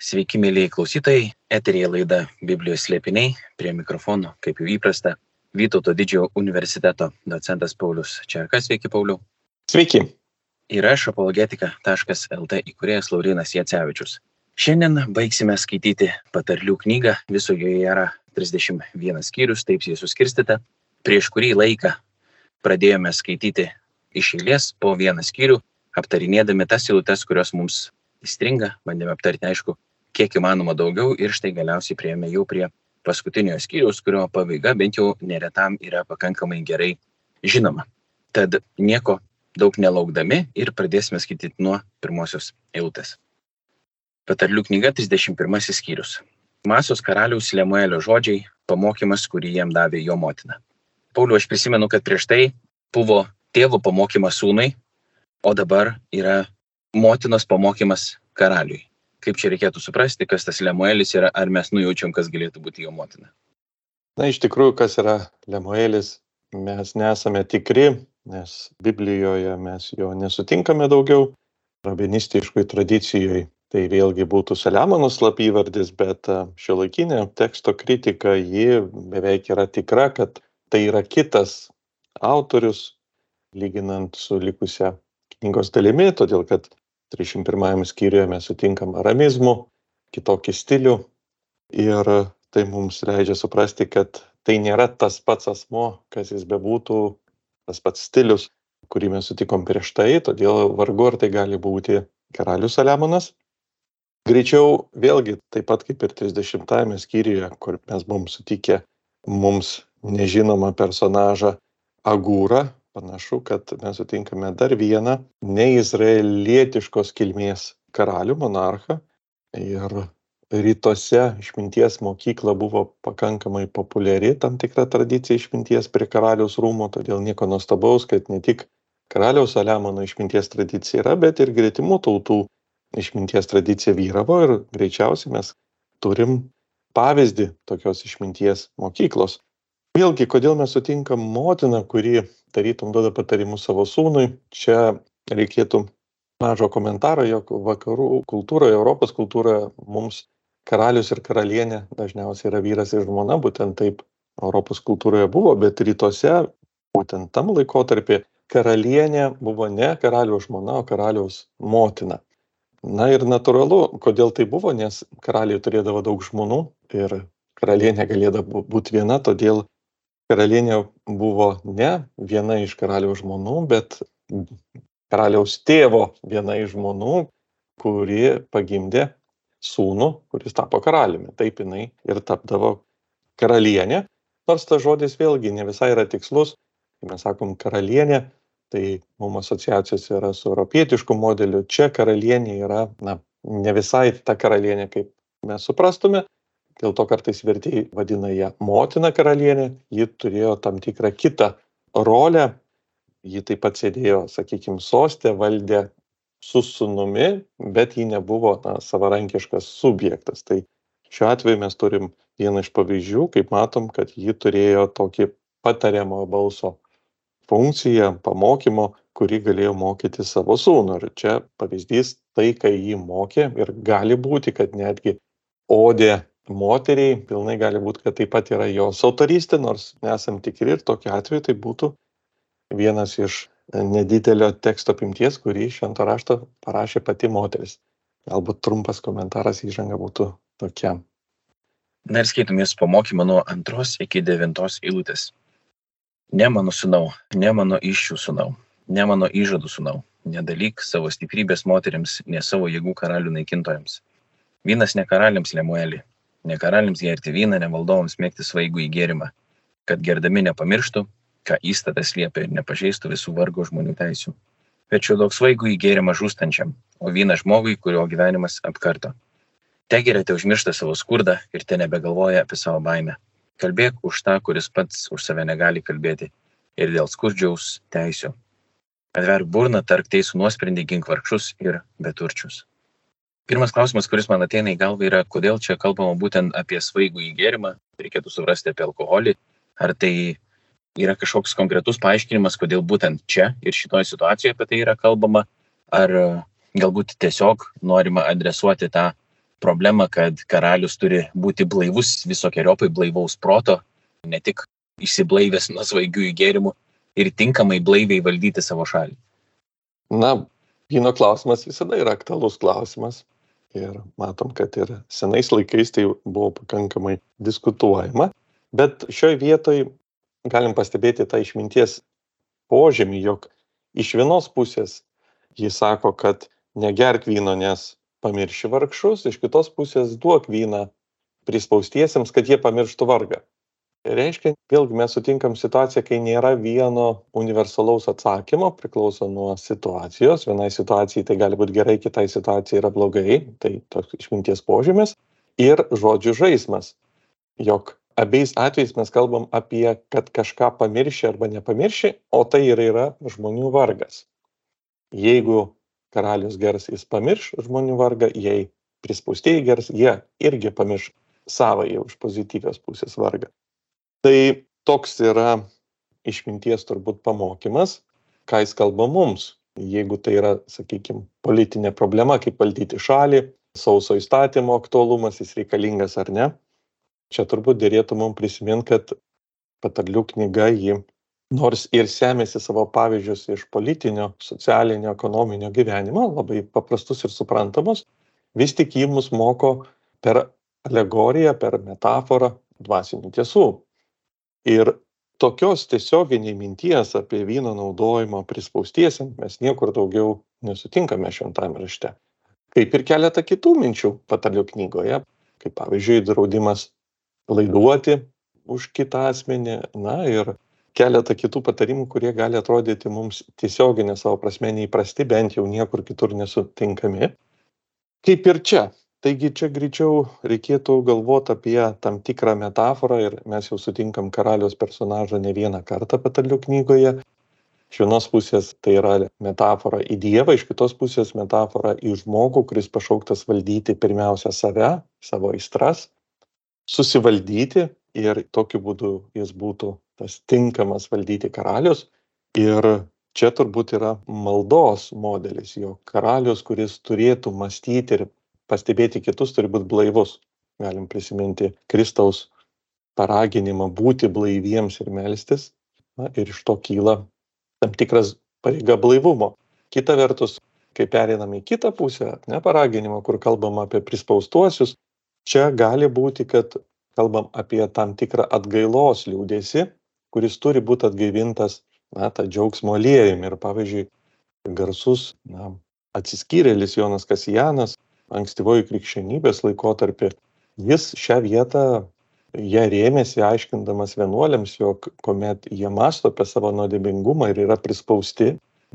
Sveiki, mėlyjei klausytojai, eterija laida Biblijos slėpiniai, prie mikrofono, kaip jau įprasta, Vytauto didžiojo universiteto docentas Paulius Čerkas. Sveiki, Pauliu. Sveiki. Ir aš apologetika.lt įkūrėjas Laurinas Jacevičius. Šiandien baigsime skaityti patarlių knygą, viso joje yra 31 skyrius, taip jį suskirstite. Prieš kurį laiką pradėjome skaityti iš eilės po vieną skyrių, aptarinėdami tas eilutes, kurios mums įstringa, bandėme aptarti, aišku, kiek įmanoma daugiau ir štai galiausiai prieėmė jau prie paskutinio skyriaus, kurio pabaiga bent jau neretam yra pakankamai gerai žinoma. Tad nieko daug nelaukdami ir pradėsime skaityti nuo pirmosios eilutės. Patarlių knyga 31 skyrius. Masos karaliaus Lemuelio žodžiai - pamokymas, kurį jam davė jo motina. Pauliu, aš prisimenu, kad prieš tai buvo tėvo pamokymas sūnui, o dabar yra motinos pamokymas karaliui kaip čia reikėtų suprasti, kas tas Lemuelis yra, ar mes nujaučiam, kas galėtų būti jo motina? Na, iš tikrųjų, kas yra Lemuelis, mes nesame tikri, nes Biblijoje mes jo nesutinkame daugiau, rabinistiškoj tradicijoje tai vėlgi būtų Saliamono slapyvardis, bet šio laikinė teksto kritika, ji beveik yra tikra, kad tai yra kitas autorius, lyginant su likusia knygos dalimi, todėl kad 31 skyriuje mes sutinkam aramizmų, kitokį stilių ir tai mums leidžia suprasti, kad tai nėra tas pats asmo, kas jis bebūtų, tas pats stilius, kurį mes sutikom prieš tai, todėl vargu ar tai gali būti karalius Saliamonas. Greičiau vėlgi, taip pat kaip ir 30 skyriuje, kur mes buvom sutikę mums nežinomą personažą Agūrą, panašu kad mes sutinkame dar vieną neizraelietiškos kilmės karalių monarchą ir rytuose išminties mokykla buvo pakankamai populiari tam tikra tradicija išminties prie karaliaus rūmų, todėl nieko nuostabaus, kad ne tik karaliaus Saliamono išminties tradicija yra, bet ir gretimų tautų išminties tradicija vyravo ir greičiausiai mes turim pavyzdį tokios išminties mokyklos. Vėlgi, kodėl mes sutinkam motiną, kuri tarytum duoda patarimus savo sūnui, čia reikėtų mažo komentaro, jog vakarų kultūroje, Europos kultūroje mums karalius ir karalienė dažniausiai yra vyras ir žmona, būtent taip Europos kultūroje buvo, bet rytuose, būtent tam laikotarpį, karalienė buvo ne karaliaus žmona, o karaliaus motina. Na ir natūralu, kodėl tai buvo, nes karaliai turėdavo daug žmonų ir karalienė galėdavo būti viena, todėl karalienė buvo ne viena iš karaliaus žmonų, bet karaliaus tėvo viena iš žmonų, kuri pagimdė sūnų, kuris tapo karaliumi. Taip jinai ir tapdavo karalienė, nors tas žodis vėlgi ne visai yra tikslus. Kai mes sakom karalienė, tai mums asociacijos yra su europietišku modeliu. Čia karalienė yra, na, ne visai ta karalienė, kaip mes suprastume, dėl to kartais vertėjai vadina ją motina karalienė, ji turėjo tam tikrą kitą rolę, ji taip pat sėdėjo, sakykime, sostė, valdė su sunumi, bet ji nebuvo na, savarankiškas subjektas. Tai šiuo atveju mes turim vieną iš pavyzdžių, kaip matom, kad ji turėjo tokį patariamo balso funkciją, pamokymo, kurį galėjo mokyti savo sūnų. Ir čia pavyzdys tai, kai jį mokė ir gali būti, kad netgi odė moteriai pilnai gali būt kad taip pat yra jos autorystė nors nesam tikri ir tokiu atveju tai būtų vienas iš nedidelio teksto apimties kurį švento rašto parašė pati moteris galbūt trumpas komentaras įžanga būtų tokia Na ir skaitom jūs pamokymą nuo antros iki devintos eilutės. Ne mano sunau, ne mano iššių sunau, ne mano įžadų sunau, nedalyk savo stiprybės moteriams, ne savo jėgų karalių naikintojams. Vynas ne karaliams Lemuelį, ne karaliams gerti vyną, ne valdovams mėgti svaigų į gėrimą, kad gerdami nepamirštų, ką įstatas liepia ir nepažeistų visų vargo žmonių teisių. Tačiau daug svaigų į gėrimą žūstančiam, o vyną žmogui, kurio gyvenimas apkarto. Te geriate užmiršta savo skurdą ir te nebegalvoja apie savo baimę. Kalbėk už tą, kuris pats už save negali kalbėti ir dėl skurdžiaus teisių. Atverk burną, tark teisų nuosprendį, gink vargšus ir beturčius. Pirmas klausimas, kuris man ateina į galvą, yra, kodėl čia kalbama būtent apie svaigų įgėrimą, reikėtų suprasti apie alkoholį, ar tai yra kažkoks konkretus paaiškinimas, kodėl būtent čia ir šitoje situacijoje apie tai yra kalbama, ar galbūt tiesiog norima adresuoti tą problemą, kad karalius turi būti blaivus, visokiojopai blaivaus proto, ne tik išsiblaivęs nuo svaigių įgėrimų ir tinkamai blaiviai valdyti savo šalį. Na, vyno klausimas visada yra aktualus klausimas. Ir matom, kad ir senais laikais tai buvo pakankamai diskutuojama. Bet šioje vietoje galim pastebėti tą išminties požymį, jog iš vienos pusės jis sako, kad negerk vyno, nes pamirši vargšus, iš kitos pusės duok vyną prispaustiesiems, kad jie pamirštų vargą. Reiškia, vėlgi mes sutinkam situaciją, kai nėra vieno universalaus atsakymo, priklauso nuo situacijos. Vienai situacijai tai gali būti gerai, kitai situacijai yra blogai, tai toks išminties požymis. Ir žodžių žaidimas, jog abiejais atvejais mes kalbam apie kad kažką pamirši arba nepamirši o tai ir yra žmonių vargas jeigu karalius gers jis pamirš žmonių vargą jei prispaustieji gers jie irgi pamirš savąjį iš pozityvios pusės vargą tai toks yra išminties turbūt pamokymas ką jis kalba mums. Jeigu tai yra sakykim politinė problema kaip valdyti šalį sauso įstatymo aktualumas jis reikalingas ar ne čia turbūt derėtų mum prisimint kad patarlių knyga ji nors ir semiasi savo pavyzdžius iš politinio socialinio ekonominio gyvenimo labai paprastus ir suprantamus vis tik ji mus moko per alegoriją per metaforą dvasinių tiesų ir tokios tiesioginei minties apie vyno naudojimą prispaustiesiem mes niekur daugiau nesutinkame šventajame rašte. Kaip ir keletą kitų minčių patarlių knygoje kaip pavyzdžiui draudimas laiduoti už kitą asmenį na ir keletą kitų patarimų kurie gali atrodyti mums tiesiogine savo prasme neįprasti bent jau niekur kitur nesutinkami. Kaip ir čia taigi čia greičiau reikėtų galvot apie tam tikrą metaforą ir mes jau sutinkam karaliaus personažą ne vieną kartą patarlių knygoje iš vienos pusės tai yra metafora į dievą iš kitos pusės metafora į žmogų kuris pašauktas valdyti pirmiausia save savo aistras susivaldyti ir tokiu būdu jis būtų tas tinkamas valdyti karalius. Ir čia turbūt yra maldos modelis, jo karalius, kuris turėtų mąstyti ir pastebėti kitus, turi būti blaivus. Galim prisiminti Kristaus paraginimą būti blaiviems ir melstis. Na, ir iš to kyla tam tikras pareiga blaivumo. Kita vertus, kai periname į kitą pusę, ne paraginimo, kur kalbam apie prispaustuosius, čia gali būti kad kalbam apie tam tikrą atgailos liūdesį kuris turi būt atgaivintas na ta džiaugsmo aliejumi ir pavyzdžiui garsus na atsiskyrėlis jonas kasijanas ankstyvojoj krikščionybės laikotarpy jis šią vietą ja rėmėsi aiškindamas vienuoliams jog kuomet jie mąsto apie savo nuodėmingumą ir yra prispausti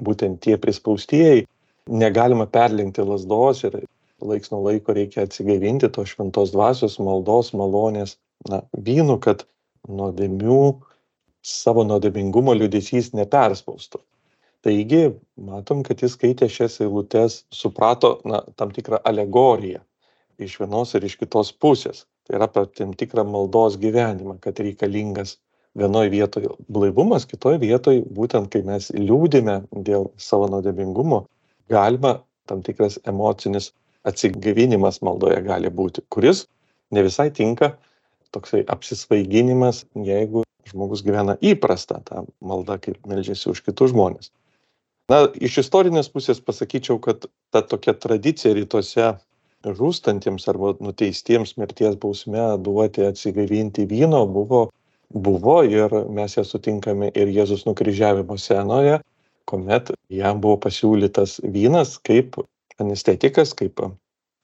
būtent tie prispaustieji negalima perlenkti lazdos ir laiks nuo laiko reikia atsigaivinti tos šventos dvasios maldos malonės na vynu kad nuodėmių savo nuodėmingumo liūdesys neperspaustų taigi matom kad jis skaitė šias eilutes suprato na tam tikrą alegoriją iš vienos ir iš kitos pusės tai yra apie tam tikrą maldos gyvenimą kad reikalingas vienoj vietoj blaivumas kitoj vietoj būtent kai mes liūdime dėl savo nuodėmingumo galima tam tikras emocinis atsigaivinimas maldoje gali būti, kuris ne visai tinka toksai apsisvaiginimas, jeigu žmogus gyvena įprastą tą maldą, kaip melžiasi už kitus žmonės. Na, iš istorinės pusės pasakyčiau, kad ta tokia tradicija rytuose žūstantiems arba nuteistiems mirties bausme duoti atsigaivinti vyno buvo, buvo ir mes ją sutinkame ir Jėzus nukryžiavimo senoje, kuomet jam buvo pasiūlytas vynas kaip anestetikas, kaip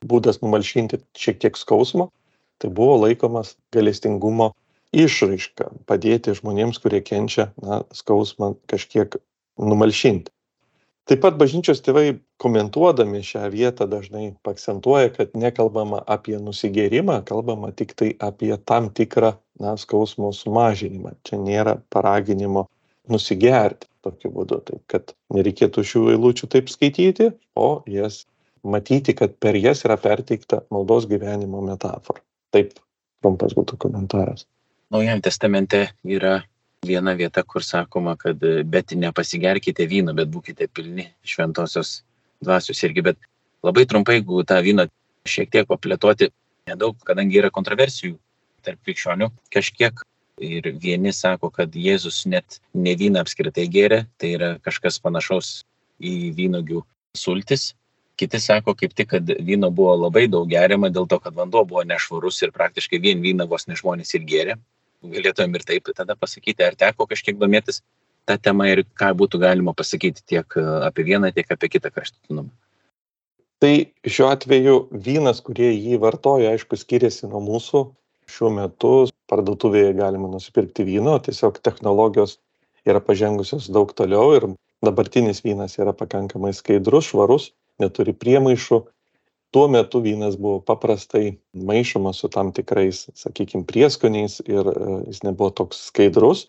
būdas numalšinti šiek tiek skausmo, tai buvo laikomas galestingumo išraiška, padėti žmonėms, kurie kenčia na, skausmą kažkiek numalšinti. Taip pat bažnyčios tėvai komentuodami šią vietą dažnai akcentuoja, kad nekalbama apie nusigėrimą, kalbama tik tai apie tam tikrą na, skausmo sumažinimą. Čia nėra paraginimo nusigerti tokiu būdu. Taip kad nereikėtų šių eilučių taip skaityti, o jas matyti, kad per jas yra perteikta maldos gyvenimo metafora. Taip trumpas būtų komentaras. Naujajame testamente yra viena vieta, kur sakoma, kad bet nepasigerkite vyno, bet būkite pilni šventosios dvasios irgi. Bet labai trumpai, jeigu tą vyno šiek tiek paplėtoti, nedaug, kadangi yra kontroversijų tarp krikščionių kažkiek. Ir vieni sako, kad Jėzus net ne vyną apskritai gėrė, tai yra kažkas panašaus į vynogių sultis. Kiti sako kaip tik, kad vyno buvo labai daug geriama dėl to, kad vanduo buvo nešvarus ir praktiškai vien vyną vos ne žmonės ir gėrė. Galėtumėm ir taip tada pasakyti, ar teko kažkiek domėtis tą temą ir ką būtų galima pasakyti tiek apie vieną, tiek apie kitą kraštutinumą. Tai šiuo atveju vynas, kurie jį vartoja, aišku, skiriasi nuo mūsų. Šiuo metu parduotuvėje galima nusipirkti vyno, tiesiog technologijos yra pažengusios daug toliau ir dabartinis vynas yra pakankamai skaidrus, švarus, neturi priemaišų. Tuo metu vynas buvo paprastai maišomas su tam tikrais, sakykime, prieskoniais ir e, jis nebuvo toks skaidrus.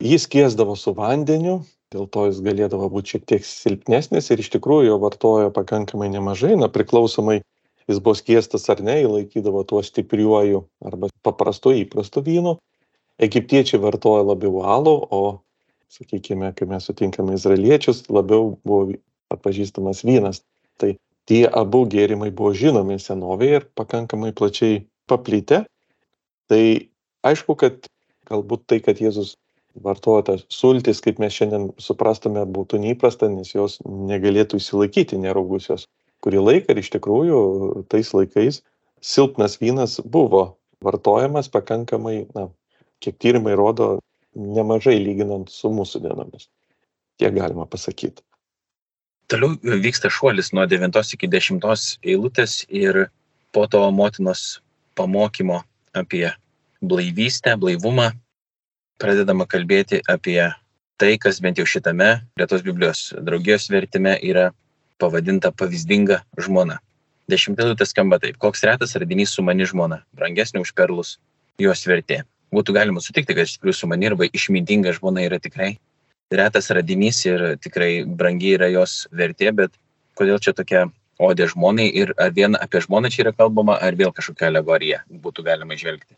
Jis kiesdavo su vandeniu, dėl to jis galėdavo būti šiek tiek silpnesnis ir iš tikrųjų jo vartojo pakankamai nemažai, na priklausomai jis buvo skiestas ar ne, jį laikydavo tuo stipriuoju arba paprastu įprastu vynu. Egiptiečiai vartoja labiau alų, o sakykime, kai mes sutinkame izraeliečius, labiau buvo atpažįstamas vynas. Tai tie abu gėrimai buvo žinomi senovėje ir pakankamai plačiai paplitę. Tai aišku, kad galbūt tai, kad Jėzus vartoja tas sultis, kaip mes šiandien suprastume, būtų neįprasta, nes jos negalėtų įsilaikyti neraugusios kurį laiką ir iš tikrųjų tais laikais silpnas vynas buvo vartojamas pakankamai, na, kiek tyrimai rodo, nemažai lyginant su mūsų dienomis. Tiek galima pasakyti. Toliau vyksta šuolis nuo 9 iki 10 eilutės ir po to motinos pamokymo apie blaivystę, blaivumą. Pradedama kalbėti apie tai, kas bent jau šitame Lietuvos Biblijos draugijos vertime yra pavadinta pavyzdinga žmona. Dešimtą eilutę skamba taip, koks retas radinys su mani žmona, brangesnė už perlus jos vertė. Būtų galima sutikti, kad iš tikrųjų sumani arba išmintinga žmona yra tikrai retas radinys ir tikrai brangiai yra jos vertė, bet kodėl čia tokia odė žmonai ir ar vien apie žmoną čia yra kalbama, ar vėl kažkokia alegorija būtų galima išvelgti.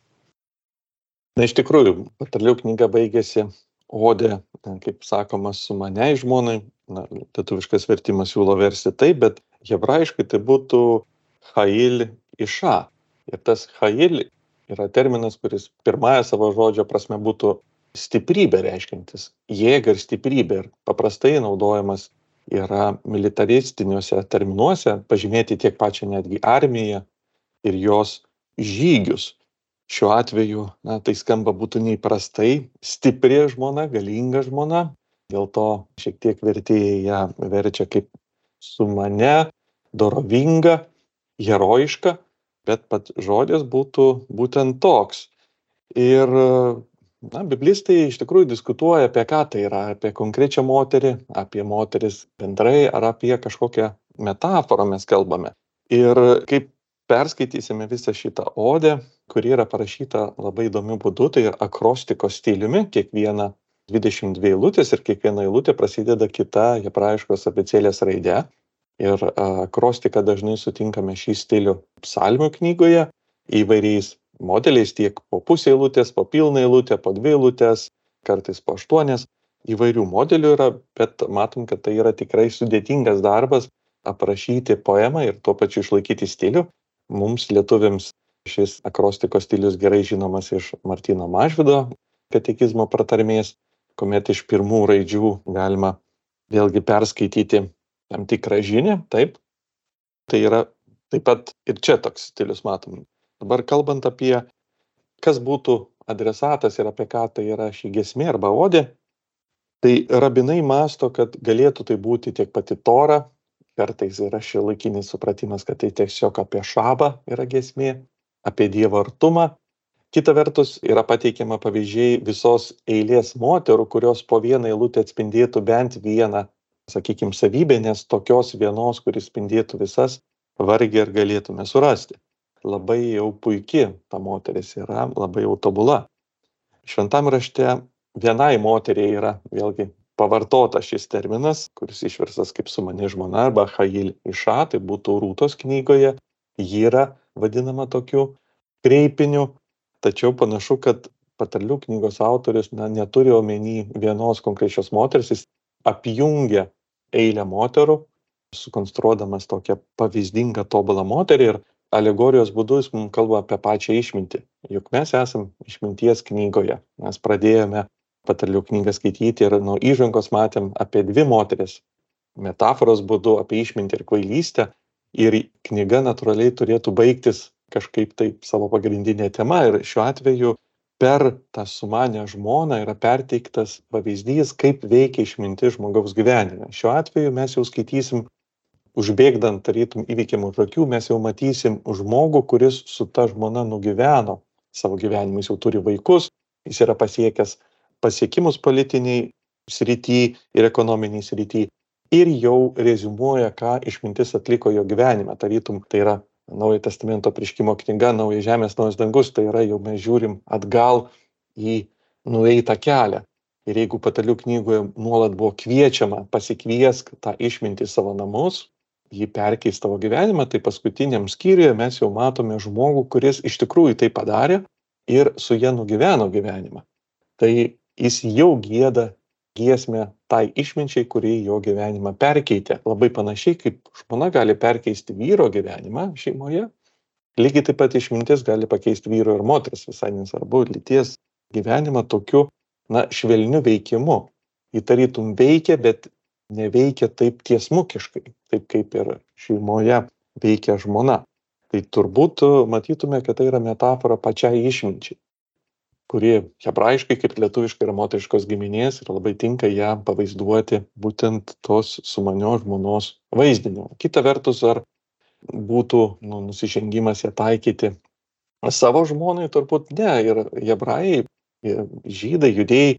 Na iš tikrųjų, pataliau knyga baigėsi odė, kaip sakoma, su mane žmonai, na, lietuviškas vertimas siūlo versti taip, bet hebrajiškai tai būtų Hail Iša. Ir tas Hail yra terminas, kuris pirmąją savo žodžio prasme būtų stiprybė reiškintis, jėga ir stiprybė. Ir paprastai naudojamas yra militaristiniuose terminuose pažymėti tiek pačią netgi armiją ir jos žygius. Šiuo atveju, na, tai skamba būtų neįprastai, stipri žmona, galinga žmona, dėl to šiek tiek vertėjai ją verčia kaip su mane, dorovinga, herojiška, bet pats žodis būtų būtent toks. Ir na, biblistai iš tikrųjų diskutuoja apie ką tai yra, apie konkrečią moterį, apie moteris bendrai ar apie kažkokią metaforą mes kalbame. Ir kaip perskaitysime visą šitą odę, kuri yra parašyta labai įdomiu būdu, tai akrostiko stiliumi, kiekviena 22 eilutės ir kiekviena eilutė prasideda kita hebrajiškos abecėlės raide ir akrostiką dažnai sutinkame šį stilių psalmių knygoje įvairiais modeliais tiek po pusę eilutės, po pilną eilutę, po dvi eilutės, kartais po aštuonias. Įvairių modelių yra, bet matom, kad tai yra tikrai sudėtingas darbas aprašyti poemą ir tuo pačiu išlaikyti stilių. Mums lietuviams šis akrostikos stilius gerai žinomas iš Martino Mažvido katekizmo pratarmės, kuomet iš pirmų raidžių galima vėlgi perskaityti tam tikrą žinią, taip. Tai yra taip pat ir čia toks stilius matom. Dabar kalbant apie, kas būtų adresatas ir apie ką tai yra šį gesmė arba odė, tai rabinai masto, kad galėtų tai būti tiek pati tora, kartais yra šiuolaikinis supratimas, kad tai tiesiog apie šabą yra gesmė, apie dievo artumą. Kita vertus yra pateikiama pavyzdžiai visos eilės moterų, kurios po vieną eilutę atspindėtų bent vieną sakykim savybė nes tokios vienos kuri spindėtų visas vargiai ar galėtume surasti labai jau puiki ta moteris yra labai jau tobula. Šventam rašte vienai moteriai yra vėlgi pavartotas šis terminas kuris išverstas kaip sumani žmona arba chail iša tai būtų rūtos knygoje. Ji yra vadinama tokiu kreipiniu tačiau panašu kad patarlių knygos autorius na neturi omeny vienos konkrečios moters jis apjungia eilę moterų sukonstruodamas tokią pavyzdingą tobulą moterį ir alegorijos būdu jis mums kalba apie pačią išmintį. Juk mes esam išminties knygoje. Mes pradėjome patarlių knygą skaityti ir nuo įžangos matėm apie dvi moteris. Metaforos būdu apie išmintį ir kvailystę. Ir knyga natūraliai turėtų baigtis kažkaip taip savo pagrindinė tema. Ir šiuo atveju per tą sumanę žmoną yra perteiktas pavyzdys, kaip veikia išminti žmogaus gyvenime. Šiuo atveju mes jau skaitysim užbėgdant tarytum įvykiam už akių, mes jau matysim žmogų, kuris su ta žmona nugyveno savo gyvenimą, jis jau turi vaikus, jis yra pasiekęs pasiekimus politiniai srity ir ekonominiai srity ir jau rezumuoja, ką išmintis atliko jo gyvenime. Tarytum, tai yra Naujojo testamento prieškimo knyga, Naujas žemės, Naujas dangus, tai yra jau mes žiūrim atgal į nueitą kelią. Ir jeigu patalių knygoje nuolat buvo kviečiama pasikviesk tą išmintį savo namus, jį perkeis tavo gyvenimą, tai paskutiniam skyriuje mes jau matome žmogų, kuris iš tikrųjų tai padarė ir su jie nugyveno gyvenimą. Tai jis jau gėda giesmę tai išminčiai, kuri jo gyvenimą perkeitė. Labai panašiai kaip žmona gali perkeisti vyro gyvenimą šeimoje, lygiai taip pat išmintis gali pakeisti vyro ir moters, visai nesvarbu, lyties gyvenimą tokiu, na, švelniu veikimu. Įtarytum veikia, bet neveikia taip tiesmukiškai, taip kaip ir šeimoje veikia žmona. Tai turbūt matytume, kad tai yra metafora pačiai išminčiai, kuri hebrajiškai kaip lietuviškai yra moteriškos giminės ir labai tinka ją pavaizduoti būtent tos sumanios žmonos vaizdiniu. Kita vertus, ar būtų nu, nusižengimas ją taikyti savo žmonai, turbūt ne. Ir hebrajai, žydai, judėjai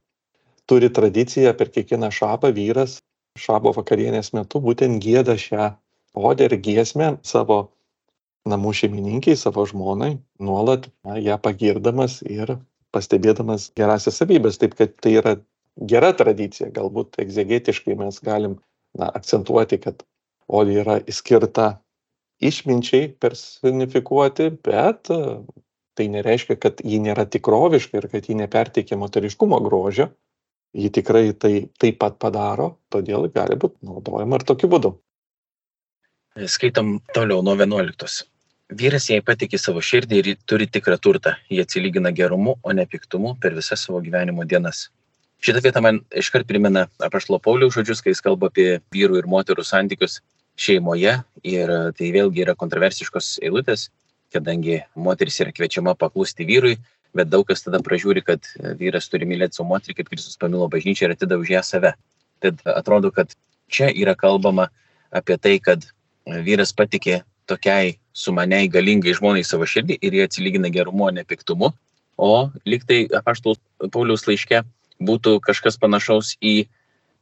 turi tradiciją per kiekvieną šapą vyras šabo vakarienės metu būtent gieda šią odę ir giesmę savo namų šeimininkiai, savo žmonai, nuolat na, ją pagirdamas ir pastebėdamas gerasias savybės. Taip kad tai yra gera tradicija, galbūt egzegetiškai mes galim na, akcentuoti, kad odė yra skirta išminčiai personifikuoti, bet tai nereiškia, kad ji nėra tikroviška ir kad ji neperteikia moteriškumo grožio, ji tikrai tai taip pat padaro, todėl gali būti naudojama ir tokiu būdu. Skaitom toliau nuo 11. Vyras jai patikė savo širdį ir turi tikrą turtą. Jie atsilygina gerumu, o ne piktumu per visas savo gyvenimo dienas. Šitą vietą man iškart primena apaštalo Pauliaus žodžius, kai jis kalba apie vyrų ir moterų santykius šeimoje. Ir tai vėlgi yra kontroversiškos eilutės, kadangi moteris yra kviečiama paklusti vyrui, bet daug kas tada pražiūri, kad vyras turi mylėti savo moterį, kaip Kristus pamilo bažnyčią ir atida už ją save. Tad atrodo, kad čia yra kalbama apie tai, kad vyras patikė tokiai sumaniai galingai žmonai savo širdį ir jie atsilygina gerumu, ne piktumu. O liktai apaštų Pauliaus laiške būtų kažkas panašaus į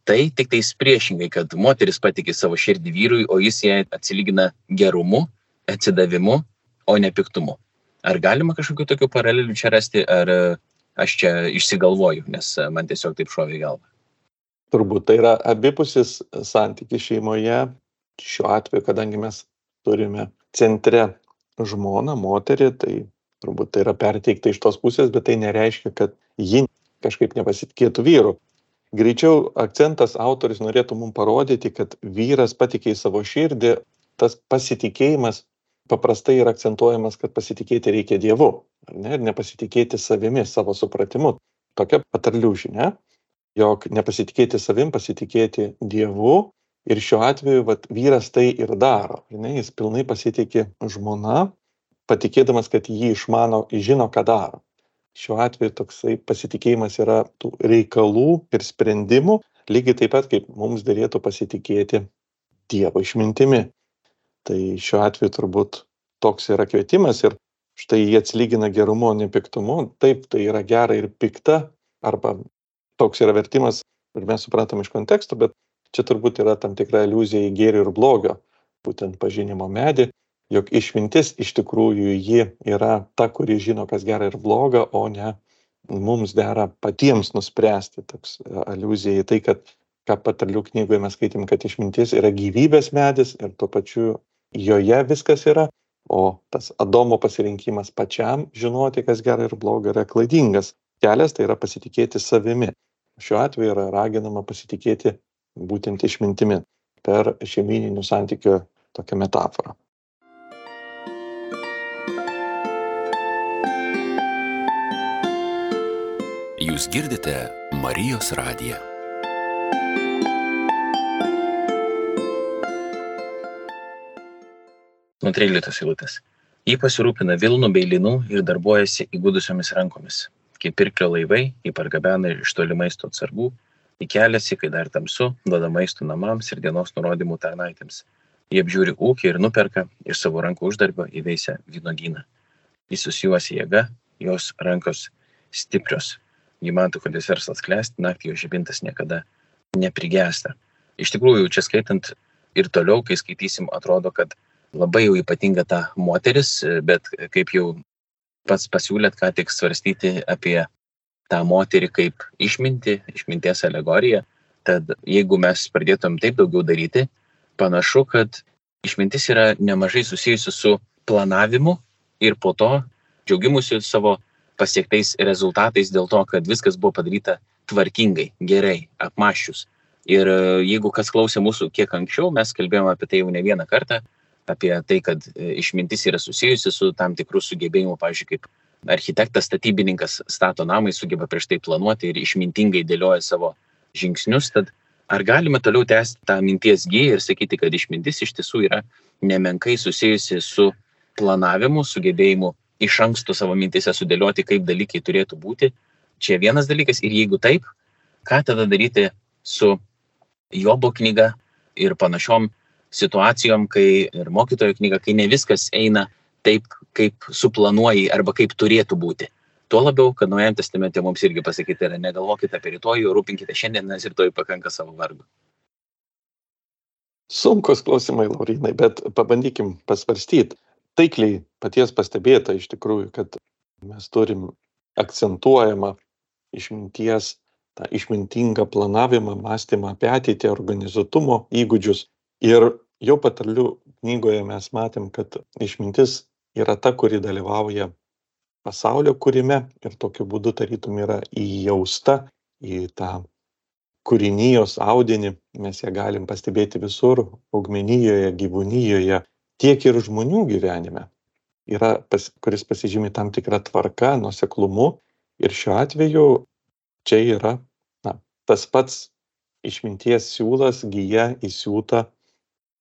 tai, tik tais priešingai, kad moteris patikė savo širdį vyrui, o jis jai atsilygina gerumu, atsidavimu, o ne piktumu. Ar galima kažkokių tokių paralelių čia rasti, ar e, aš čia išsigalvoju, nes e, man tiesiog taip šovė į galvą? Turbūt tai yra abipusis santykis šeimoje. Šiuo atveju, kadangi mes turime centre žmoną, moterį, tai turbūt tai yra perteikta iš tos pusės, bet tai nereiškia, kad ji kažkaip nepasitikėtų vyru. Greičiau akcentas autoris norėtų mums parodyti, kad vyras patikė į savo širdį, tas pasitikėjimas paprastai yra akcentuojamas, kad pasitikėti reikia Dievu, ne, ir nepasitikėti savimi, savo supratimu. Tokia patarlių žinia, jog nepasitikėti savim, pasitikėti Dievu. Ir šiuo atveju vat, vyras tai ir daro. Ne, jis pilnai pasitikė žmona, patikėdamas, kad jį išmano, žino, ką daro. Šiuo atveju toksai pasitikėjimas yra tų reikalų ir sprendimų, lygiai taip pat kaip mums dėlėtų pasitikėti Dievo išmintimi tai šiuo atveju turbūt toks yra kvietimas ir štai jie atsilygina gerumu, o ne piktumu. Taip, tai yra gera ir pikta, arba toks yra vertimas, ir mes suprantam iš konteksto, bet čia turbūt yra tam tikra iliuzija į gėrį ir blogio, būtent pažinimo medį, jog išmintis iš tikrųjų ji yra ta, kuri žino, kas gera ir bloga, o ne mums dera patiems nuspręsti. Toks iliuzija į tai, kad ką patarlių knygoje mes skaitėm, kad išmintis yra gyvybės medis ir tuo pačiu joje viskas yra o tas adomo pasirinkimas pačiam žinoti kas gera ir bloga yra klaidingas kelias tai yra pasitikėti savimi šiuo atveju yra raginama pasitikėti būtent išmintimi per šeimyninių santykių tokią metaforą Jūs girdite Marijos radiją. Nuo 13 eilutės. Jį pasirūpina Vilnų bei Linų ir darbuojasi įgudusiomis rankomis. Kaip pirklio laivai, jį pargabena iš toli maisto atsargų, į keliasi, kai dar tamsu, duoda maisto namams ir dienos nurodymų tarnaitėms. Jie apžiūri ūkį ir nuperka iš savo rankų uždarbio įveisę vynogyną. Jis susijuosi jėga, jos rankos stiprios. Jį mato, kad jis verslas klesti, naktį jo žibintas niekada neprigesta. Iš tikrųjų, čia skaitant ir toliau, kai skaitysim, atrodo, kad labai jau ypatinga ta moteris, bet kaip jau pats pasiūlėt, ką tik svarstyti apie tą moterį kaip išminti, išminties alegoriją, tad jeigu mes pradėtum taip daugiau daryti, panašu, kad išmintis yra nemažai susijusi su planavimu ir po to džiaugimusi savo pasiektais rezultatais dėl to, kad viskas buvo padaryta tvarkingai, gerai, apmaščius. Ir jeigu kas klausė mūsų kiek anksčiau, mes kalbėjome apie tai jau ne vieną kartą, apie tai, kad e, išmintis yra susijusi su tam tikrų sugebėjimu, pavyzdžiui, kaip architektas, statybininkas stato namai, sugeba prieš tai planuoti ir išmintingai dėlioja savo žingsnius, tad ar galime toliau tęsti tą minties giją ir sakyti, kad išmintis iš tiesų yra nemenkai susijusi su planavimu, sugebėjimu iš anksto savo mintise sudėlioti, kaip dalykai turėtų būti. Čia vienas dalykas ir jeigu taip, ką tada daryti su Jobo knyga ir panašiom situacijom, kai ir mokytojo knyga, kai ne viskas eina taip, kaip suplanuoji arba kaip turėtų būti. Tuo labiau, kad Naujajame testamente mums irgi pasakyti yra, negalvokite apie rytojų, rūpinkite šiandien, nes rytoj pakanka savo vargo. Sunkus klausimai, Laurinai, bet pabandykim pasvarstyti. Taikliai paties pastebėta iš tikrųjų, kad mes turim akcentuojamą išminties, tą išmintingą planavimą, mąstymą apie ateitį, organizuotumo įgūdžius. Ir jau patarlių knygoje mes matėm, kad išmintis yra ta, kuri dalyvauja pasaulio kūrime ir tokiu būdu tarytum yra įjausta į tą kūrinijos audinį, mes ją galim pastebėti visur, augmenijoje, gyvūnijoje, tiek ir žmonių gyvenime, yra, pas, kuris pasižymi tam tikrą tvarką, nuseklumu ir šiuo atveju čia yra na, tas pats išminties siūlas gyja įsiūta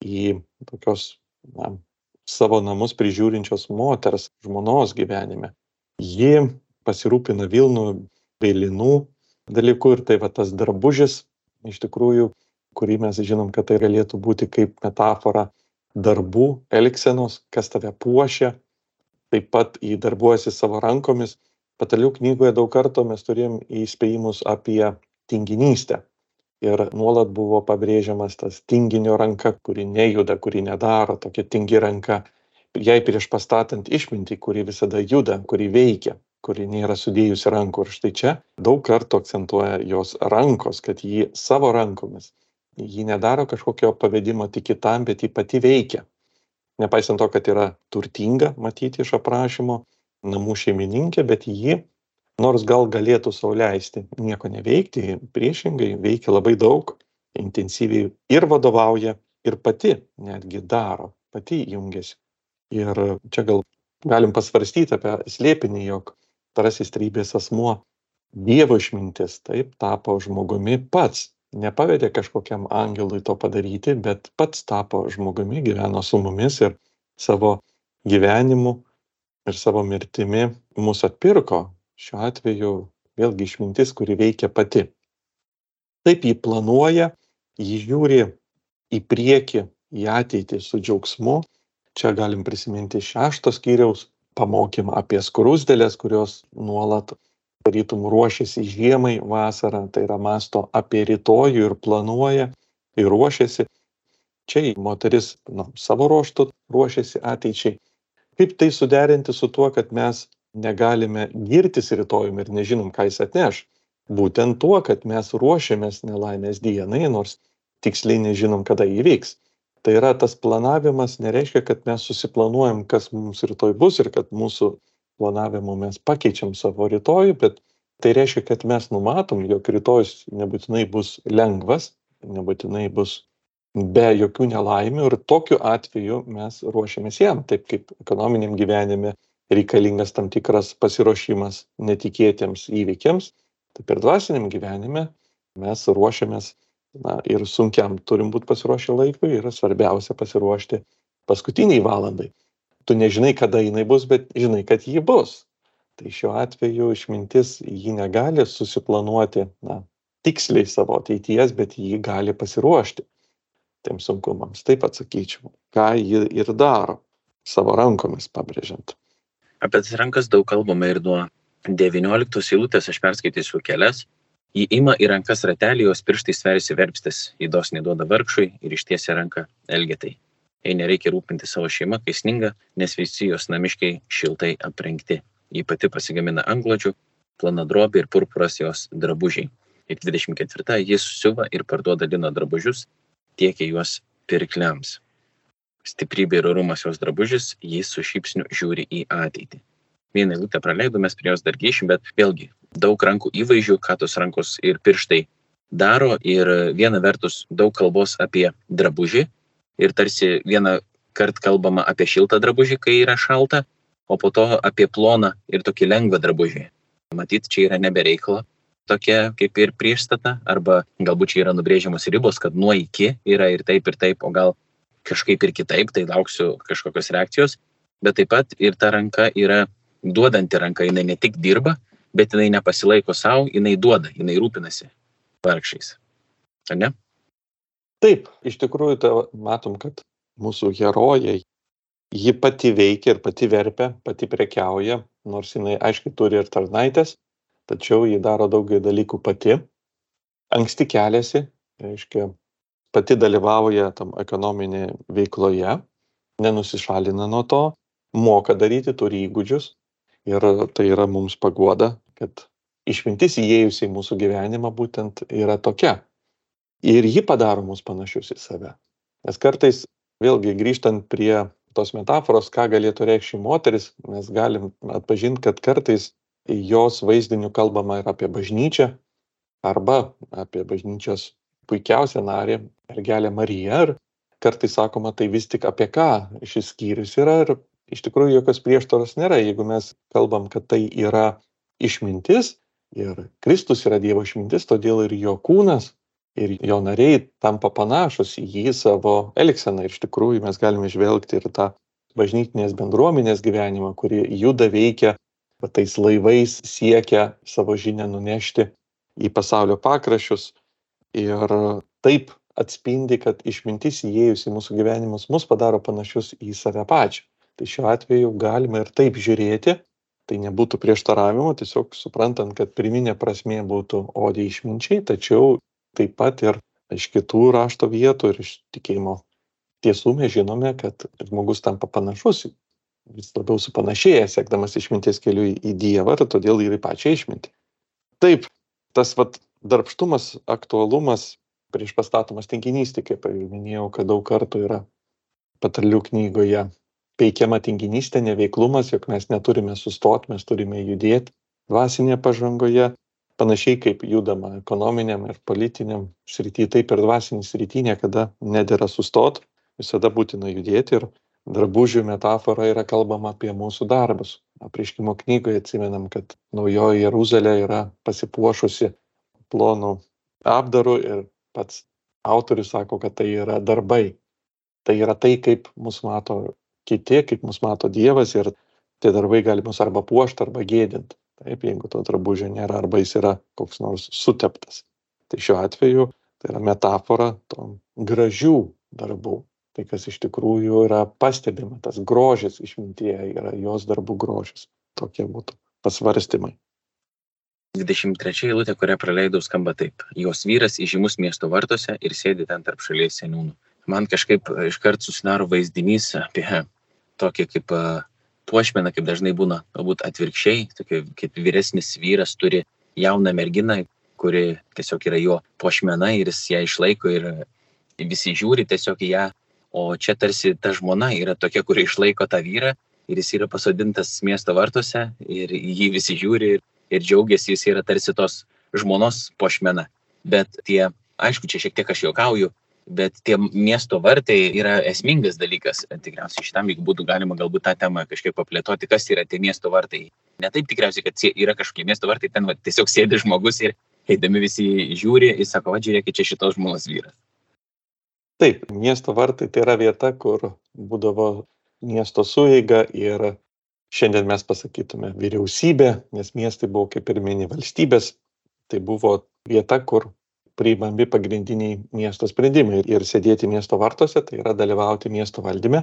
į tokios na, savo namus prižiūrinčios moters žmonos gyvenime ji pasirūpina Vilnų bei linų dalyku ir tai va tas drabužis, iš tikrųjų, kurį mes žinom, kad tai galėtų būti kaip metafora darbų, elgsenos, kas tave puošia, taip pat į darbuojasi savo rankomis. Patalių knygoje daug kartų mes turėjom įspėjimus apie tinginystę. Ir nuolat buvo pabrėžiamas tas tinginio ranka, kuri nejuda, kuri nedaro, tokia tingi ranka jai prieš pastatant išmintį, kuri visada juda, kuri veikia, kuri nėra sudėjusi rankų. Ir štai čia daug kartų akcentuoja jos rankos, kad ji savo rankomis, ji nedaro kažkokio pavedimo tik kitam, bet ji pati veikia. Nepaisant to, kad yra turtinga matyti iš aprašymo, namų šeimininkė, bet ji, nors gal galėtų sauliaisti nieko neveikti, priešingai veikia labai daug, intensyviai ir vadovauja, ir pati netgi daro, pati jungiasi ir čia gal galim pasvarstyti apie slėpinį, jog tarasis trybės asmuo Dievo išmintis taip tapo žmogumi pats. Nepavedė kažkokiam angelui to padaryti, bet pats tapo žmogumi, gyveno su mumis ir savo gyvenimu ir savo mirtimi mus atpirko. Šiuo atveju vėlgi išmintis, kuri veikia pati. Taip jį planuoja, jį žiūri į priekį, į ateitį su džiaugsmu čia galim prisiminti šešto skyriaus pamokymą apie skrusdėles, kurios nuolat tarytum ruošiasi žiemai, vasarą, tai yra masto apie rytojų ir planuoja ir ruošiasi. Čia moteris nu, savo ruoštų ruošiasi ateičiai. Kaip tai suderinti su tuo, kad mes negalime girtis rytojumi ir nežinom, ką jis atneš. Būtent tuo, kad mes ruošiamės nelaimės dienai, nors tiksliai nežinom, kada įvyks tai yra tas planavimas nereiškia kad mes susiplanuojam kas mums rytoj bus ir kad mūsų planavimu mes pakeičiam savo rytojų bet tai reiškia kad mes numatom jog rytojus nebūtinai bus lengvas nebūtinai bus be jokių nelaimių ir tokiu atveju mes ruošiamės jam taip kaip ekonominiam gyvenime reikalingas tam tikras pasiruošimas netikėtiems įvykiams Tai per dvasiniam gyvenime mes ruošiamės na, ir sunkiam turim būti pasiruošę laikui ir svarbiausia pasiruošti paskutiniai valandai. Tu nežinai, kada jinai bus, bet žinai, kad ji bus. Tai šiuo atveju išmintis ji negali susiplanuoti na, tiksliai savo ateities, bet ji gali pasiruošti tiem sunkumams. Taip atsakyčiau, ką ji ir daro, savo rankomis pabrėžiant. Apie tas rankas daug kalbame ir nuo 19 eilutės aš perskaitysiu kelias. Ji ima į rankas ratelį, jos pirštai sversi verpstis, į dosnį duoda vargšui ir ištiesia ranką elgetai. Jei nereikia rūpinti savo šeimą, kai sninga, nes visi jos namiškiai šiltai aprengti. Ji pati pasigamina anglodžių, plana drobė ir purpuras jos drabužiai. Ir 24 jis siuva ir parduoda lino drabužius, tiekia juos pirkliams. Stiprybė ir orumas jos drabužis, jis su šypsniu žiūri į ateitį vieną eilutę praleidom, mes prie jos dar grįšim, bet vėlgi daug rankų įvaizdžių, ką tos rankos ir pirštai daro ir viena vertus daug kalbos apie drabužį ir tarsi vieną kartą kalbama apie šiltą drabužį, kai yra šalta, o po to apie ploną ir tokį lengvą drabužį. Matyt, čia yra nebereiklo tokia kaip ir priešstata, arba galbūt čia yra nubrėžiamos ribos, kad nuo iki yra ir taip, ir taip, o gal kažkaip ir kitaip, tai lauksiu kažkokios reakcijos, bet taip pat ir ta ranka yra duodanti ranka, jinai ne tik dirba, bet jinai nepasilaiko savo, jinai duoda, jinai rūpinasi vargšiais. Ar ne? Taip, iš tikrųjų, tai matom, kad mūsų herojai, ji pati veikia ir pati verpia, pati prekiauja, nors jinai aiškiai turi ir tarnaitės, tačiau ji daro daugelį dalykų pati. Anksti keliasi, reiškia, pati dalyvauja tam ekonominėje veikloje, nenusišalina nuo to, moka daryti, turi įgūdžius ir tai yra mums paguoda, kad išmintis įėjusi į mūsų gyvenimą būtent yra tokia. Ir ji padaro mus panašius į save. Nes kartais, vėlgi grįžtant prie tos metaforos, ką galėtų reikšti moteris, mes galim atpažinti, kad kartais jos vaizdiniu kalbama ir apie bažnyčią, arba apie bažnyčios puikiausią narį, mergelę Mariją, ir kartais sakoma, tai vis tik apie ką šis skyrius yra? Ir iš tikrųjų jokios prieštaros nėra. Jeigu mes kalbam kad tai yra išmintis ir kristus yra dievo išmintis todėl ir jo kūnas ir jo nariai tampa panašūs į jį savo elgsena ir iš tikrųjų mes galim įžvelgti ir tą bažnytinės bendruomenės gyvenimą kuri juda veikia tais laivais siekia savo žinią nunešti į pasaulio pakraščius ir taip atspindi kad išmintis įėjus į mūsų gyvenimus mus padaro panašius į save pačią. Tai šiuo atveju galima ir taip žiūrėti tai nebūtų prieštaravimo tiesiog suprantant kad pirminė prasmė būtų odė išminčiai tačiau taip pat ir iš kitų rašto vietų ir iš tikėjimo tiesų mes žinome kad žmogus tampa panašus vis labiau supanašėja sekdamas išminties keliu į dievą ir todėl ir į pačią išmintį. Taip tas vat darbštumas aktualumas prieš pastatomas tinginystei kaip minėjau kad daug kartų yra patarlių knygoje peikiama tinginystė, neveiklumas, jog mes neturime sustoti, mes turime judėti dvasinėje pažangoje, panašiai kaip judama ekonominiam ir politiniam srity, taip ir dvasinį srity niekada nedėra sustoti, visada būtina judėti ir drabužių metafora yra kalbama apie mūsų darbus. Apriškimo knygoje atsimenam, kad naujoji Jeruzalė yra pasipuošusi plonų apdarų ir pats autorius sako, kad tai yra darbai. Tai yra tai, kaip mus mato kiti, kaip mus mato Dievas ir tie darbai gali mus arba puošti, arba gėdinti. Taip, jeigu to drabužio nėra, arba jis yra koks nors suteptas. Tai šiuo atveju tai yra metafora to gražių darbų. Tai kas iš tikrųjų yra pastebima, tas grožis išmintyje yra jos darbų grožis. Tokie būtų pasvarstymai. 23 eilutė, kurią praleidau, skamba taip. Jos vyras įžymus miesto vartuose ir sėdi ten tarp šalies seniūnų. Man kažkaip iškart susidaro vaizdinys apie tokį kaip puošmeną, kaip dažnai būna, galbūt atvirkščiai, tokia kaip vyresnis vyras turi jauną merginą, kuri tiesiog yra jo puošmena ir jis ją išlaiko ir visi žiūri tiesiog į ją, o čia tarsi ta žmona yra tokia, kuri išlaiko tą vyrą ir jis yra pasodintas miesto vartuose ir jį visi žiūri ir, ir džiaugiasi, jis yra tarsi tos žmonos puošmena. Bet tie, aišku, čia šiek tiek aš juokauju, bet tie miesto vartai yra esmingas dalykas tikriausiai šitam jeigu būtų galima galbūt tą temą kažkiek paplėtoti kas yra tie miesto vartai Ne taip tikriausiai, kad yra kažkokie miesto vartai, ten va, tiesiog sėdi žmogus ir eidami visi žiūri ir sako, va, žiūrėkit, čia šitos žmonos vyras. Taip, miesto vartai tai yra vieta, kur būdavo miesto sueiga ir šiandien mes pasakytume vyriausybė, nes miestai buvo kaip ir mini valstybės, tai buvo vieta, kur priimami pagrindiniai miesto sprendimai ir sėdėti miesto vartuose, tai yra dalyvauti miesto valdyme.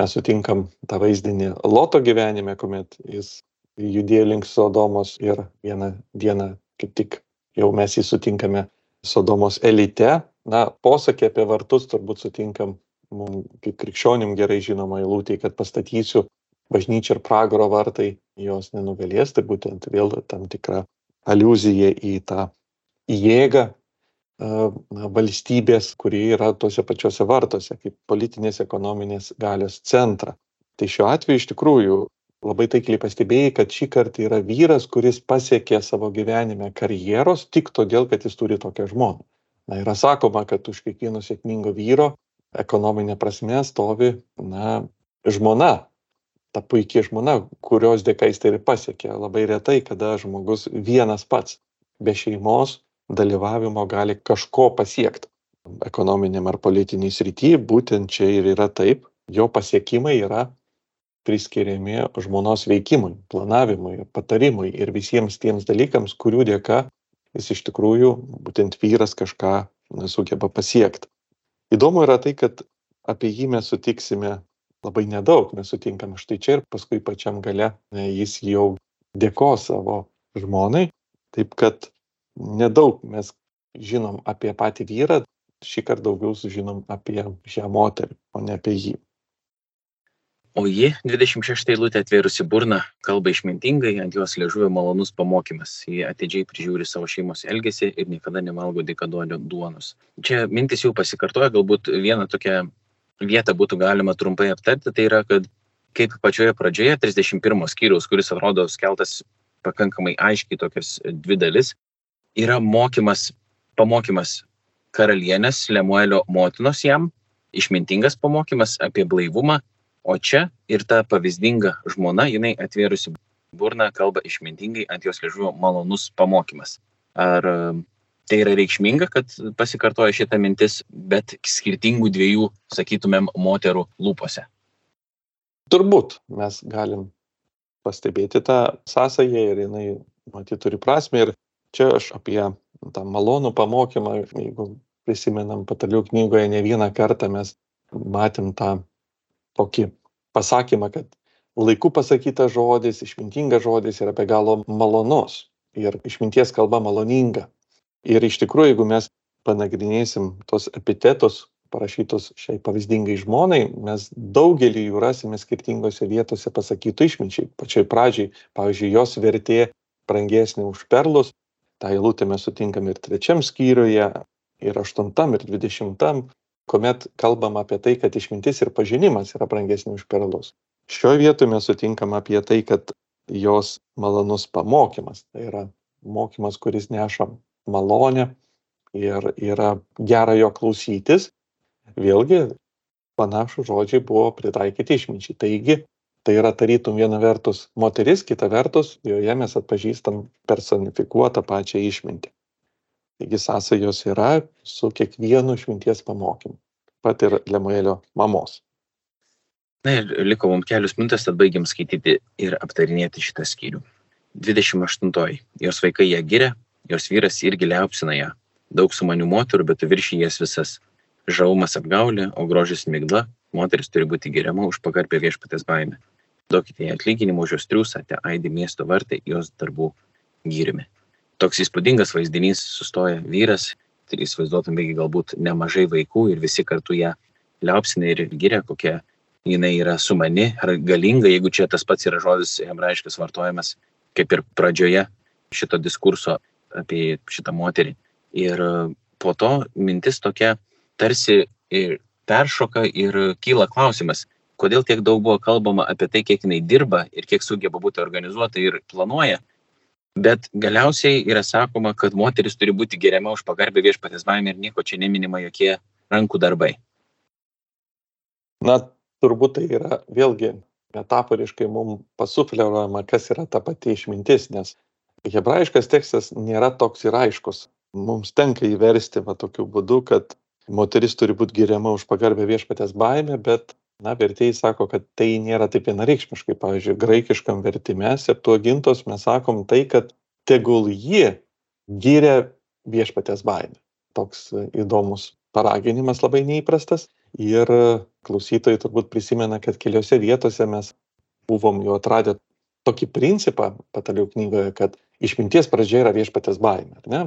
Mes sutinkam tą vaizdinį Loto gyvenime, kuomet jis judėjo link Sodomos ir vieną dieną kaip tik jau mes jį sutinkame Sodomos elite. Na, posakė apie vartus turbūt sutinkam mums kaip krikščionim gerai žinoma eilutė, kad pastatysiu bažnyčią ir pragaro vartai jos nenugalės, tai būtent vėl tam tikra aluzija į tą jėgą valstybės, kuri yra tuose pačiuose vartuose, kaip politinės ekonominės galios centrą. Tai šiuo atveju iš tikrųjų labai taikliai pastebėjai, kad šį kartą yra vyras, kuris pasiekė savo gyvenime karjeros tik todėl, kad jis turi tokią žmoną. Na, yra sakoma, kad už kiekvieno sėkmingo vyro ekonominė prasme stovi, na, žmona, ta puikia žmona, kurios dėka jis tai ir pasiekė. Labai retai, kada žmogus vienas pats, be šeimos dalyvavimo gali kažko pasiekti. Ekonominiam ar politiniai srity, būtent čia ir yra taip, jo pasiekimai yra priskiriami žmonos veikimui, planavimui, patarimui ir visiems tiems dalykams, kurių dėka jis iš tikrųjų, būtent vyras kažką sugeba pasiekti. Įdomu yra tai, kad apie jį mes sutiksime labai nedaug, mes sutinkam štai čia ir paskui pačiam gale jis jau dėko savo žmonai, taip kad nedaug mes žinom apie patį vyrą, šį kartą daugiau sužinom apie šią moterį, o ne apie jį. O ji, 26 eilutė atvėrusi burną, kalba išmintingai, ant jos liežuvio malonus pamokymas. Ji atidžiai prižiūri savo šeimos elgesį ir niekada nevalgo dikaduolio duonos. Čia mintis jau pasikartoja, galbūt vieną tokią vietą būtų galima trumpai aptarti, tai yra, kad kaip pačioje pradžioje 31 skyriaus, kuris atrodo skeltas pakankamai aiškiai tokias dvi dalis, yra mokymas, pamokymas karalienės Lemuelio motinos jam, išmintingas pamokymas apie blaivumą o čia ir ta pavyzdinga žmona jinai atvėrusi burną kalba išmintingai ant jos liežuvio malonus pamokymas. Ar tai yra reikšminga kad pasikartoja šita mintis bet skirtingų dviejų sakytumėm moterų lūpose. Turbūt mes galim pastebėti tą sąsają ir jinai matyt turi prasme ir čia aš apie tą malonų pamokymą jeigu prisimenam patalių knygoje ne vieną kartą mes matėm tą tokį pasakymą, kad laiku pasakytas žodis, išmintingas žodis yra be galo malonus ir išminties kalba maloninga. Ir iš tikrųjų, jeigu mes panagrinėsim tos epitetus parašytus šiai pavyzdingai žmonai, mes daugelį jų rasime skirtingose vietose pasakytų išminčiai. Pačioj pradžiai, pavyzdžiui, jos vertė brangesnė už perlus, tą eilutę mes sutinkam ir trečiam skyriuje, ir aštuntam, ir dvidešimtam, kuomet kalbam apie tai, kad išmintis ir pažinimas yra brangesni už perlus. Šioje vietoje mes sutinkam apie tai, kad jos malonus pamokymas, tai yra mokymas, kuris neša malonę ir yra gera jo klausytis. Vėlgi, panašų žodžiai buvo pritaikyti išminčiai. Taigi, tai yra tarytum viena vertus moteris, kita vertus joje mes atpažįstam personifikuotą pačią išmintį. Taigi sąsajos yra su kiekvienu išminties pamokymu. Pat ir Lemuelio mamos. Na ir liko mums kelius minutės, tad baigiam skaityti ir aptarinėti šitą skyrių. 28. Jos vaikai ją giria, jos vyras irgi liaupsina ją. Daug sumanių moterų, bet viršy jas visas. Žaumas apgaulė, o grožis migla, moteris turi būti geriama už pagarbę viešpatės baimę. Duokite jai atlyginimą už jos triusą, te aidi miesto vartai jos darbų gyrimi toks įspūdingas vaizdinys sustoja vyras, tai įsivaizduotumėgi galbūt nemažai vaikų ir visi kartu ją liaupsina ir giria, kokia jinai yra sumani ar galinga, jeigu čia tas pats yra žodis hebrajiškas vartojamas, kaip ir pradžioje šito diskurso apie šitą moterį. Ir po to mintis tokia tarsi peršoka ir kyla klausimas, kodėl tiek daug buvo kalbama apie tai, kiek jinai dirba ir kiek sugeba būti organizuota ir planuoja, bet galiausiai yra sakoma kad moteris turi būti geriama už pagarbią viešpaties baimę ir nieko čia neminima jokie rankų darbai na turbūt tai yra vėlgi metaforiškai mums pasufleruojama, kas yra ta pati išmintis, nes hebrajiškas tekstas nėra toks ir aiškus. Mums tenka įversti va tokiu būdu, kad moteris turi būti giriama už pagarbę viešpatės baimę, bet, na, vertėjai sako, kad tai nėra taip vienareikšmiškai. Pavyzdžiui, graikiškam vertime septuagintos mes sakom tai, kad tegul ji giria viešpatės baimę. Toks įdomus paraginimas labai neįprastas. Ir klausytojai turbūt prisimena, kad keliose vietose mes buvom jau atradę tokį principą patalių knygoje, kad išminties pradžia yra viešpatės baimė. Ne?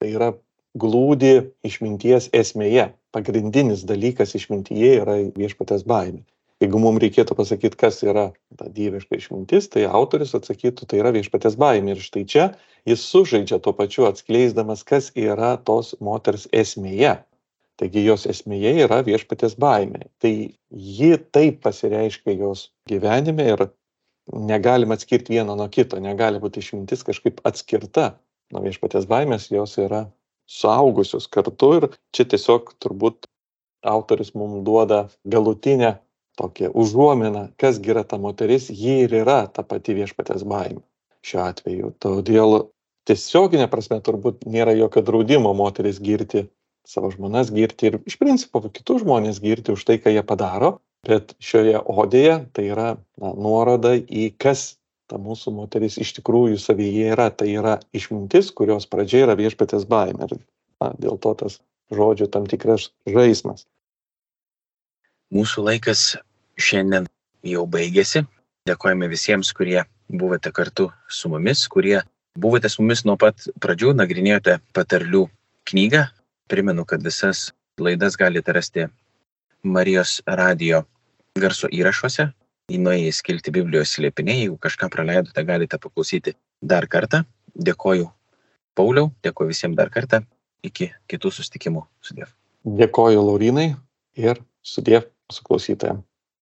Tai yra glūdi išminties esmėje. Pagrindinis dalykas išmintyje yra viešpatės baimė. Jeigu mums reikėtų pasakyti, kas yra ta dieviška išmintis, tai autoris atsakytų, tai yra viešpatės baimė. Ir štai čia jis sužaidžia tuo pačiu atskleisdamas, kas yra tos moters esmėje. Taigi jos esmėje yra viešpatės baimė. Tai ji taip pasireiškia jos gyvenime ir negalim atskirti vieno nuo kito, negali būti išmintis kažkaip atskirta nuo viešpatės baimės, jos yra suaugusios kartu ir čia tiesiog turbūt autorius mums duoda galutinę tokią užuominą, kas yra ta moteris, ji ir yra ta pati viešpatės baimė šiuo atveju. Todėl tiesioginė prasme turbūt nėra jokio draudimo moteris girti savo žmonas girti ir iš principo kitus žmonės girti už tai, ką jie padaro, bet šioje odėje tai yra na, nuoroda į kas ta mūsų moteris iš tikrųjų savyje yra. Tai yra išmintis, kurios pradžia yra viešpatės baimė. Ir na, dėl to tas žodžio tam tikras žaidimas. Mūsų laikas šiandien jau baigėsi. Dėkojame visiems, kurie buvote kartu su mumis, kurie buvote su mumis nuo pat pradžių, nagrinėjote patarlių knygą. Primenu, kad visas laidas galite rasti Marijos radio garso įrašuose, nuėję į skilti Biblijos slėpiniai, jeigu kažką praleidote, galite paklausyti dar kartą. Dėkoju Pauliau, dėkoju visiems dar kartą, iki kitų sustikimų sudėv. Dėkoju Laurinai ir sudėv su klausytojams.